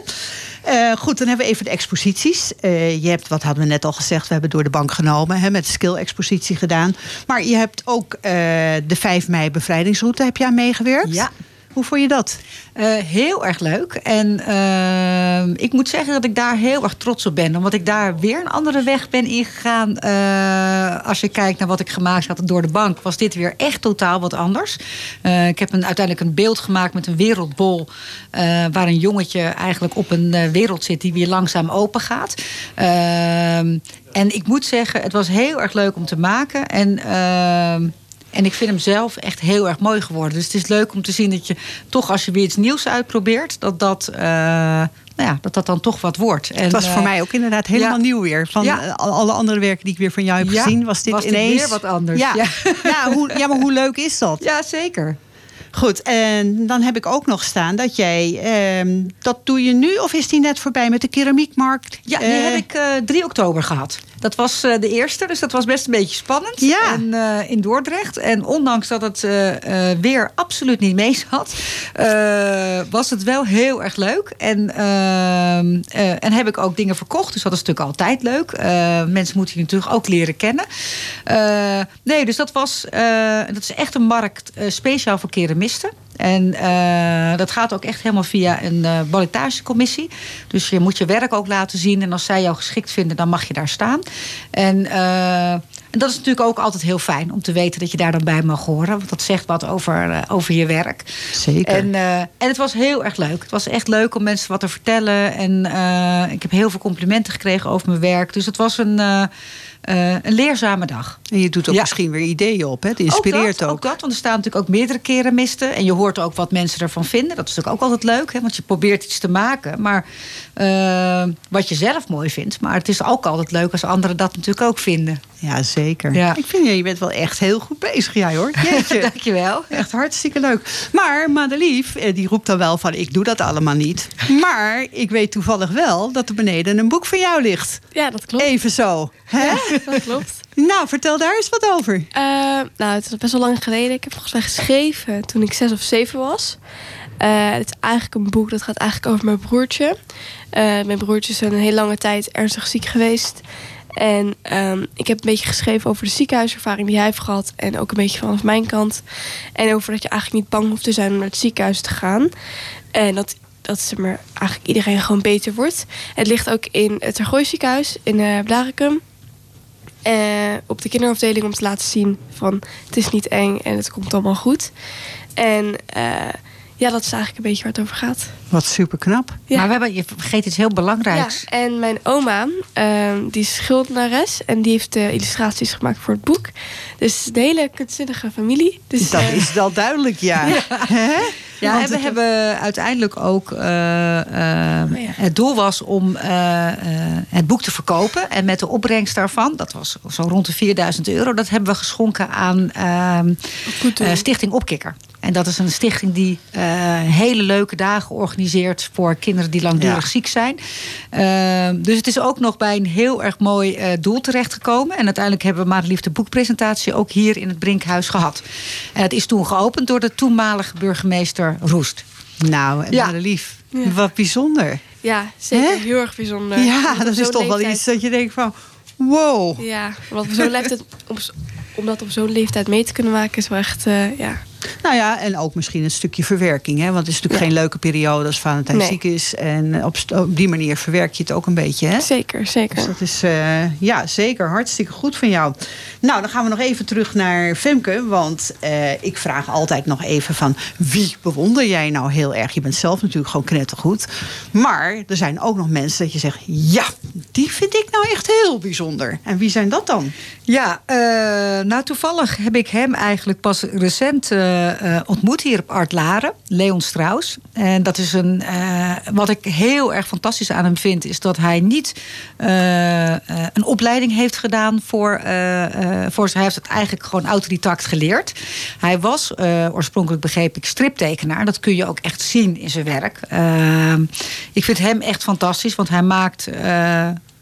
Eh, goed, dan hebben we even de exposities. Eh, je hebt, wat hadden we net al gezegd, we hebben door de bank genomen, hè, met de skill-expositie gedaan. Maar je hebt ook eh, de 5 mei bevrijdingsroute heb je aan meegewerkt. Ja. Hoe vond je dat? Eh, heel erg leuk. En ehm, ik moet zeggen dat ik daar heel erg trots op ben. Omdat ik daar weer een andere weg ben ingegaan. Eh, als je kijkt naar wat ik gemaakt had door de bank, was dit weer echt totaal wat anders. Eh, ik heb een, uiteindelijk een beeld gemaakt met een wereldbol. eh, waar een jongetje eigenlijk op een eh, wereld zit die weer langzaam open gaat. En ik moet zeggen, het was heel erg leuk om te maken. En. En ik vind hem zelf echt heel erg mooi geworden. Dus het is leuk om te zien dat je toch als je weer iets nieuws uitprobeert, dat dat, eh, nou ja, dat, dat dan toch wat wordt. En, Het was voor eh, mij ook inderdaad helemaal ja. nieuw weer. Van Ja. eh, al- alle andere werken die ik weer van jou heb Ja, gezien, was dit was ineens weer wat anders. Ja, Ja. hoe, ja, maar hoe leuk is dat? Ja, zeker. Goed, en dan heb ik ook nog staan dat jij, ehm, dat doe je nu of is die net voorbij met de keramiekmarkt? Ja, die Eh, heb ik eh 3 oktober gehad. Dat was eh, de eerste, dus dat was best een beetje spannend. Ja. En, eh, in Dordrecht. En ondanks dat het eh, weer absoluut niet mee zat, was het wel heel erg leuk. En, en heb ik ook dingen verkocht, dus dat is natuurlijk altijd leuk. Mensen moeten je natuurlijk ook leren kennen. Nee, dus dat was, dat is echt een markt speciaal voor keramisten. En eh, dat gaat ook echt helemaal via een eh ballotagecommissie. Dus je moet je werk ook laten zien. En als zij jou geschikt vinden, dan mag je daar staan. En, eh, en dat is natuurlijk ook altijd heel fijn om te weten dat je daar dan bij mag horen. Want dat zegt wat over, over je werk. Zeker. En, en het was heel erg leuk. Het was echt leuk om mensen wat te vertellen. En ik heb heel veel complimenten gekregen over mijn werk. Dus het was een, eh, een leerzame dag. En je doet ook Ja. misschien weer ideeën op, hè? Het inspireert dat, ook. dat, want er staan natuurlijk ook meerdere keramisten. En je hoort ook wat mensen ervan vinden. Dat is natuurlijk ook altijd leuk, hè, want je probeert iets te maken. Maar eh, wat je zelf mooi vindt. Maar het is ook altijd leuk als anderen dat natuurlijk ook vinden. Ja, zeker. Ja. Ik vind je, je bent wel echt heel goed bezig, jij hoor. Jeetje. Dankjewel. Echt hartstikke leuk. Maar Madelief, eh, die roept dan wel van... ik doe dat allemaal niet. Maar ik weet toevallig wel dat er beneden een boek van jou ligt. Ja, dat klopt. Even zo. Hè? Dat klopt. Nou, vertel daar eens wat over. Eh, nou, het is best wel lang geleden. Ik heb volgens mij geschreven toen ik zes of zeven was. Eh, het is eigenlijk een boek dat gaat eigenlijk over mijn broertje. Eh, mijn broertje is een hele lange tijd ernstig ziek geweest. En ehm, ik heb een beetje geschreven over de ziekenhuiservaring die hij heeft gehad. En ook een beetje vanaf mijn kant. En over dat je eigenlijk niet bang hoeft te zijn om naar het ziekenhuis te gaan. En dat, dat zeg maar, eigenlijk iedereen gewoon beter wordt. Het ligt ook in het Tergooi ziekenhuis in Blaricum. Eh, op de kinderafdeling om te laten zien van het is niet eng en het komt allemaal goed. En eh, ja, dat is eigenlijk een beetje waar het over gaat. Wat super knap. Ja. Maar we hebben, je vergeet iets heel belangrijks. Ja, en mijn oma, ehm, die is schildnares en die heeft de illustraties gemaakt voor het boek. Dus het is een hele kunstzinnige familie. Dus, Dat eh, is wel duidelijk, ja. Hè? Ja, Want en we het- hebben uiteindelijk ook. eh, eh, Oh ja. Het doel was om eh, eh, het boek te verkopen. En met de opbrengst daarvan, dat was zo rond de 4000 euro, dat hebben we geschonken aan ehm, eh, Stichting Opkikker. En dat is een stichting die eh, hele leuke dagen organiseert voor kinderen die langdurig Ja. ziek zijn. Ehm, dus het is ook nog bij een heel erg mooi eh, doel terechtgekomen. En uiteindelijk hebben we Madelief de boekpresentatie ook hier in het Brinkhuis gehad. En het is toen geopend door de toenmalige burgemeester Roest. Nou, Ja. Madelief, Ja. wat bijzonder. ja, zeker. Heel erg bijzonder. Ja, dat is toch wel iets dat je denkt van... Wow. Ja, want op zo'n leeftijd, op, om dat op zo'n leeftijd mee te kunnen maken is wel echt, eh, ja. Nou ja, en ook misschien een stukje verwerking. Hè? Want het is natuurlijk geen leuke periode als Valentijn Nee. ziek is. En op die manier verwerk je het ook een beetje. Hè? Zeker, zeker. Dus dat is eh, ja, zeker hartstikke goed van jou. Nou, dan gaan we nog even terug naar Femke. Want eh, ik vraag altijd nog even van wie bewonder jij nou heel erg? Je bent zelf natuurlijk gewoon knettergoed. Maar er zijn ook nog mensen dat je zegt... ja, die vind ik nou echt heel bijzonder. En wie zijn dat dan? Ja, eh, nou toevallig heb ik hem eigenlijk pas recent eh, eh, ontmoet hier op Art Laren, Leon Strauss. En dat is een, eh, wat ik heel erg fantastisch aan hem vind, is dat hij niet een opleiding heeft gedaan voor, voor hij heeft het eigenlijk gewoon autodidact geleerd. Hij was oorspronkelijk begreep ik striptekenaar. Dat kun je ook echt zien in zijn werk. Eh, ik vind hem echt fantastisch, want hij maakt.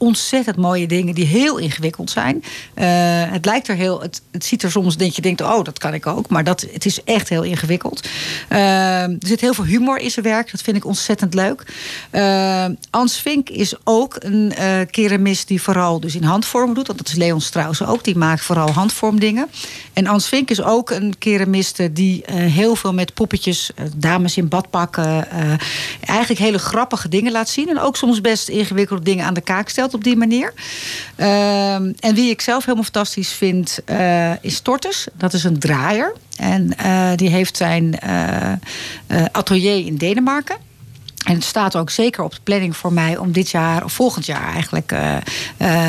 Ontzettend mooie dingen die heel ingewikkeld zijn. Eh, het lijkt er heel. Het, ziet er soms dat je denkt: oh, dat kan ik ook. Maar dat, het is echt heel ingewikkeld. Eh, er zit heel veel humor in zijn werk. Dat vind ik ontzettend leuk. Eh Ans Vink is ook een keramist die vooral dus in handvorm doet. Want dat is Leon Strauss ook. Die maakt vooral handvormdingen. En Ans Vink is ook een keramiste die heel veel met poppetjes, dames in badpakken, eigenlijk hele grappige dingen laat zien. En ook soms best ingewikkelde dingen aan de kaak stelt op die manier. Ehm, en wie ik zelf helemaal fantastisch vind, eh, is Tortes. Dat is een draaier. En eh, die heeft zijn eh, atelier in Denemarken. En het staat ook zeker op de planning voor mij om dit jaar of volgend jaar eigenlijk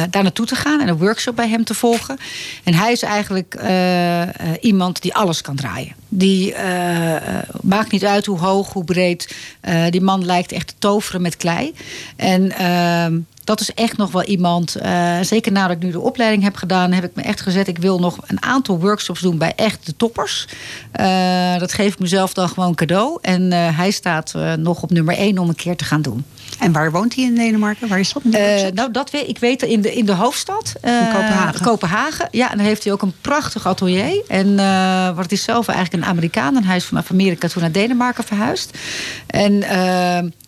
daar naartoe te gaan en een workshop bij hem te volgen. En hij is eigenlijk iemand die alles kan draaien. Die maakt niet uit hoe hoog, hoe breed. Die man lijkt echt te toveren met klei. En ehm, dat is echt nog wel iemand. eh, zeker nadat ik nu de opleiding heb gedaan, heb ik me echt gezet. Ik wil nog een aantal workshops doen bij echt de toppers. Eh, dat geef ik mezelf dan gewoon cadeau. En eh, hij staat nog op nummer één om een keer te gaan doen. En waar woont hij in Denemarken? Waar is dat? Eh, nou, dat weet ik weet in de, in de hoofdstad. eh, In Kopenhagen. Kopenhagen. Ja, en dan heeft hij ook een prachtig atelier. En eh wat is zelf eigenlijk een Amerikaan. En hij is vanaf Amerika toen naar Denemarken verhuisd. En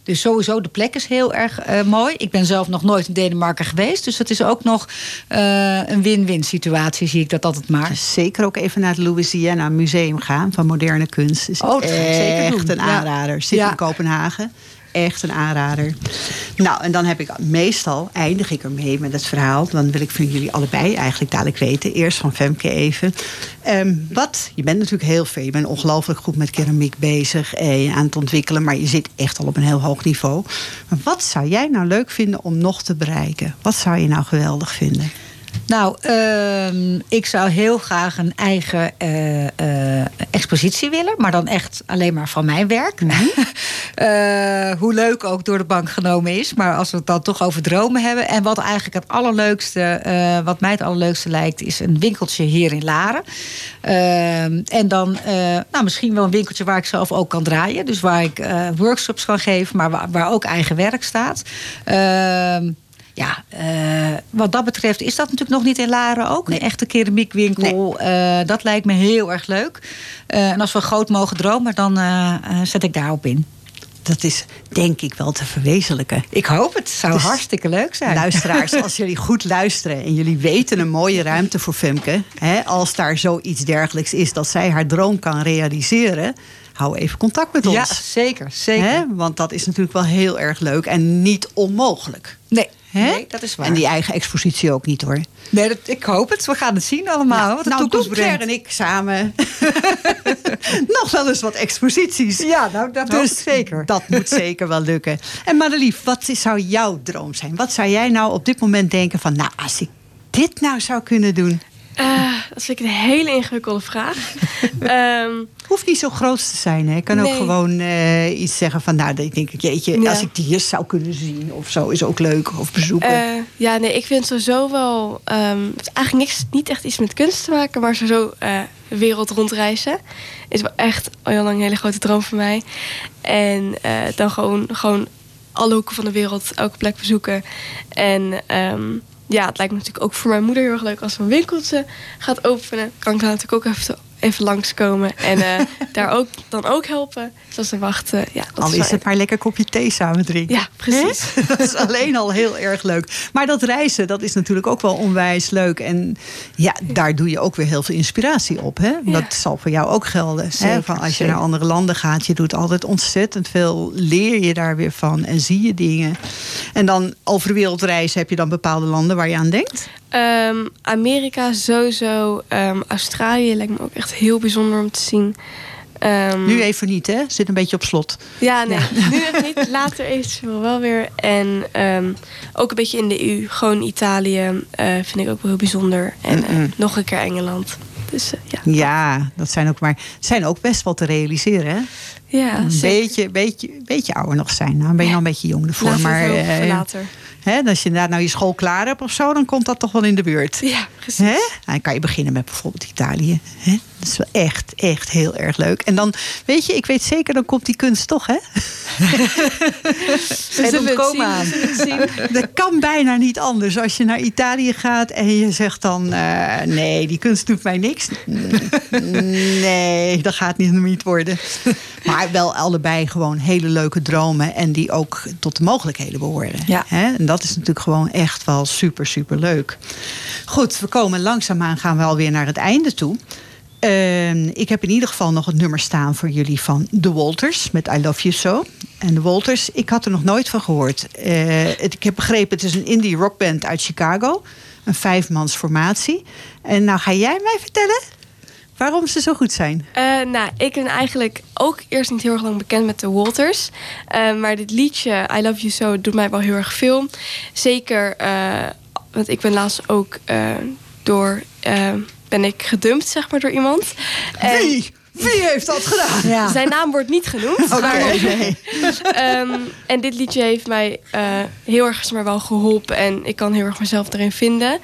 dus sowieso, de plek is heel erg mooi. Ik ben zelf nog nooit in Denemarken geweest. Dus dat is ook nog een win-win situatie, zie ik dat altijd maar. Zeker ook even naar het Louisiana Museum gaan van moderne kunst. Is Oh, ik zeker echt doen. een Ja. aanrader. Zit Ja. in Kopenhagen. Echt een aanrader. Nou, en dan heb ik meestal, eindig ik ermee met het verhaal. Dan wil ik van jullie allebei eigenlijk dadelijk weten. Eerst van Femke even. Ehm, wat, je bent natuurlijk heel veel. Je bent ongelooflijk goed met keramiek bezig. Aan het ontwikkelen. Maar je zit echt al op een heel hoog niveau. Maar wat zou jij nou leuk vinden om nog te bereiken? Wat zou je nou geweldig vinden? Nou, ehm, ik zou heel graag een eigen eh, eh, expositie willen, maar dan echt alleen maar van mijn werk. Eh, hoe leuk ook door de bank genomen is, maar als we het dan toch over dromen hebben. En wat eigenlijk het allerleukste, wat mij het allerleukste lijkt, is een winkeltje hier in Laren. Ehm, en dan nou, misschien wel een winkeltje waar ik zelf ook kan draaien. Dus waar ik workshops kan geven, maar waar, waar ook eigen werk staat. Ja, eh, wat dat betreft is dat natuurlijk nog niet in Laren ook. Een echte keramiekwinkel. Eh, dat lijkt me heel erg leuk. Eh, en als we groot mogen dromen, dan zet ik daarop in. Dat is denk ik wel te verwezenlijken. Ik hoop het. zou Dus hartstikke leuk zijn. Luisteraars, als jullie goed luisteren en jullie weten een mooie ruimte voor Femke, hè, als daar zoiets dergelijks is dat zij haar droom kan realiseren, hou even contact met ons. Ja, zeker. zeker. Hè? Want dat is natuurlijk wel heel erg leuk en niet onmogelijk. Nee, Hè? nee, dat is waar. En die eigen expositie ook niet hoor. nee, dat, ik hoop het. We gaan het zien allemaal. wat de nou, toekomst brengt. en ik samen nog wel eens wat exposities. Ja, nou, dat hoop ik zeker. Dat moet zeker wel lukken. En Madelief, wat zou jouw droom zijn? Wat zou jij nou op dit moment denken van... nou, als ik dit nou zou kunnen doen... Eh, dat vind ik een hele ingewikkelde vraag. Ehm, Hoeft niet zo groot te zijn. Hè? Ik kan ook gewoon eh, iets zeggen van... nou, ik denk, jeetje, Ja. als ik die eens zou kunnen zien of zo... is ook leuk, of bezoeken. eh, ja, nee, ik vind sowieso wel... ehm, het is eigenlijk niks, niet echt iets met kunst te maken... maar sowieso wereld rondreizen. Is wel echt al heel lang een hele grote droom voor mij. En dan gewoon, gewoon alle hoeken van de wereld, elke plek bezoeken. En ehm, ja, het lijkt me natuurlijk ook voor mijn moeder heel erg leuk... als ze een winkeltje gaat openen. Kan ik daar natuurlijk ook even, even langskomen. En eh, daar ook, dan ook helpen. Zoals ze wachten. Ja, dat Al is het maar lekker kopje thee samen drinken. Ja, precies. Dat is alleen al heel erg leuk. Maar dat reizen, dat is natuurlijk ook wel onwijs leuk. En ja, daar doe je ook weer heel veel inspiratie op. Hè? Dat zal voor jou ook gelden. Hè? Van als je zeker. naar andere landen gaat, je doet altijd ontzettend veel. Leer je daar weer van en zie je dingen. En dan over de wereld reizen heb je dan bepaalde landen waar je aan denkt. Ehm, Amerika sowieso. Ehm, Australië lijkt me ook echt heel bijzonder om te zien. Ehm, Nu even niet, hè? Zit een beetje op slot. Ja, nee. Nu even niet. Later eventueel wel weer. En ook een beetje in de EU. Gewoon Italië eh, vind ik ook wel heel bijzonder. En eh, nog een keer Engeland. Dus eh, ja. Ja, dat zijn ook maar zijn ook best wel te realiseren. Hè? Ja, een zeker. beetje, beetje, beetje ouder nog zijn. Nou, ben je nog een beetje jong ervoor. Laten we maar later. Hè, als je daar nou je school klaar hebt of zo, dan komt dat toch wel in de buurt. Ja, precies. Hè? Dan kan je beginnen met bijvoorbeeld Italië. Hè? Dat is wel echt, echt heel erg leuk. En dan, weet je, ik weet zeker, dan komt die kunst toch, hè? Het komen zien. Dat kan bijna niet anders. Als je naar Italië gaat en je zegt dan... eh, nee, die kunst doet mij niks. Nee, dat gaat niet, niet worden. Maar wel allebei gewoon hele leuke dromen... en die ook tot de mogelijkheden behoren. Ja. Hè? En dat is natuurlijk gewoon echt wel super, super leuk. Goed, we komen langzaamaan gaan we alweer naar het einde toe. Ehm, ik heb in ieder geval nog het nummer staan voor jullie van The Walters met I Love You So. En The Walters, ik had er nog nooit van gehoord. Eh, ik heb begrepen, het is een indie rockband uit Chicago. Een vijfmans formatie. En nou ga jij mij vertellen waarom ze zo goed zijn. Eh, nou, ik ben eigenlijk ook eerst niet heel erg lang bekend met de Walters. Eh, maar dit liedje, I Love You So, doet mij wel heel erg veel. Zeker, want ik ben laatst ook door... ben ik gedumpt, zeg maar, door iemand. En Wie? Wie heeft dat gedaan? Ja. Zijn naam wordt niet genoemd. Maar, nee. Ehm, en dit liedje heeft mij eh, heel erg zeg maar, wel geholpen. En ik kan heel erg mezelf erin vinden.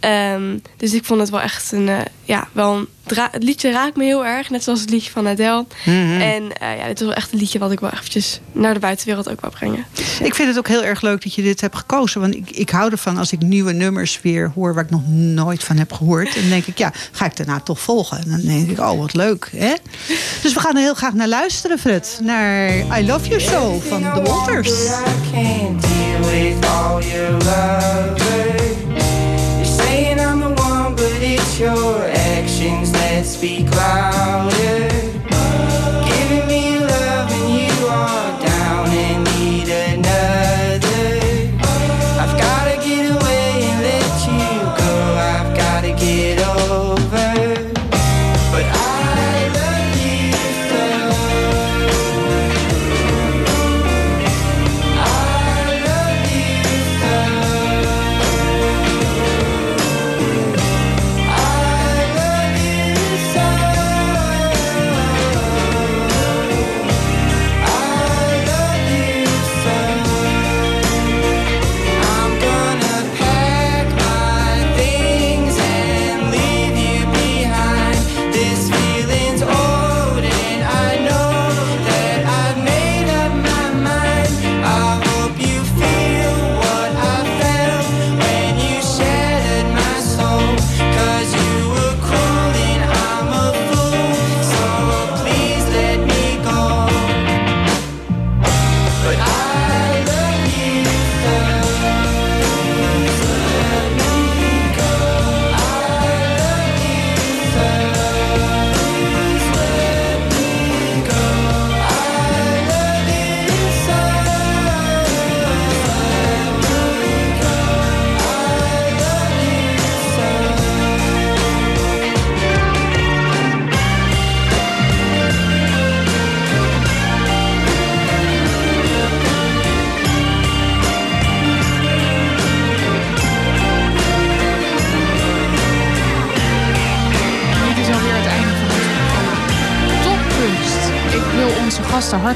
Ehm, dus ik vond het wel echt een... eh, ja, wel een het liedje raakt me heel erg. Net zoals het liedje van Adele. Mhm. En eh, ja, dit is wel echt een liedje wat ik wel eventjes naar de buitenwereld ook wil brengen. Ik vind het ook heel erg leuk dat je dit hebt gekozen. Want ik, ik hou ervan als ik nieuwe nummers weer hoor waar ik nog nooit van heb gehoord. En dan denk ik, ja, ga ik daarna toch volgen? En dan denk ik, oh, wat leuk. Hè? Dus we gaan er heel graag naar luisteren, Fred. Naar I Love You So van The Walters. But it's your actions that speak louder.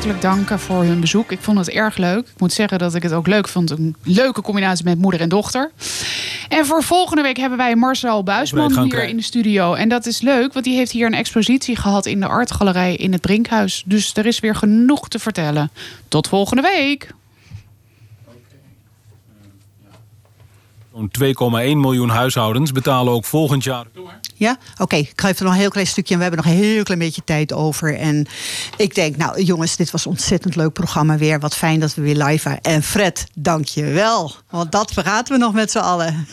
Hartelijk danken voor hun bezoek. Ik vond het erg leuk. Ik moet zeggen dat ik het ook leuk vond. Een leuke combinatie met moeder en dochter. En voor volgende week hebben wij Marcel Buisman hier krijgen. in de studio. En dat is leuk, want die heeft hier een expositie gehad in de artgalerij in het Brinkhuis. Dus er is weer genoeg te vertellen. Tot volgende week. Zo'n 2,1 miljoen huishoudens betalen ook volgend jaar. Ja, oké. Ik ga even nog een heel klein stukje. En we hebben nog een heel klein beetje tijd over. En ik denk, nou jongens, dit was een ontzettend leuk programma weer. Wat fijn dat we weer live waren. En Fred, dank je wel. Want dat vergaten we nog met z'n allen.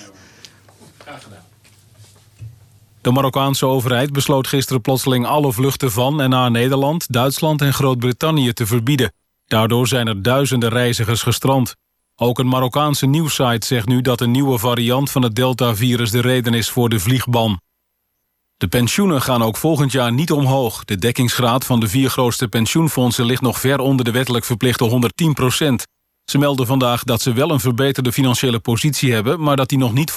De Marokkaanse overheid besloot gisteren plotseling alle vluchten van en naar Nederland, Duitsland en Groot-Brittannië te verbieden. Daardoor zijn er duizenden reizigers gestrand. Ook een Marokkaanse nieuwssite zegt nu dat een nieuwe variant van het Delta-virus de reden is voor de vliegban. De pensioenen gaan ook volgend jaar niet omhoog. De dekkingsgraad van de vier grootste pensioenfondsen ligt nog ver onder de wettelijk verplichte 110 procent. Ze melden vandaag dat ze wel een verbeterde financiële positie hebben, maar dat die nog niet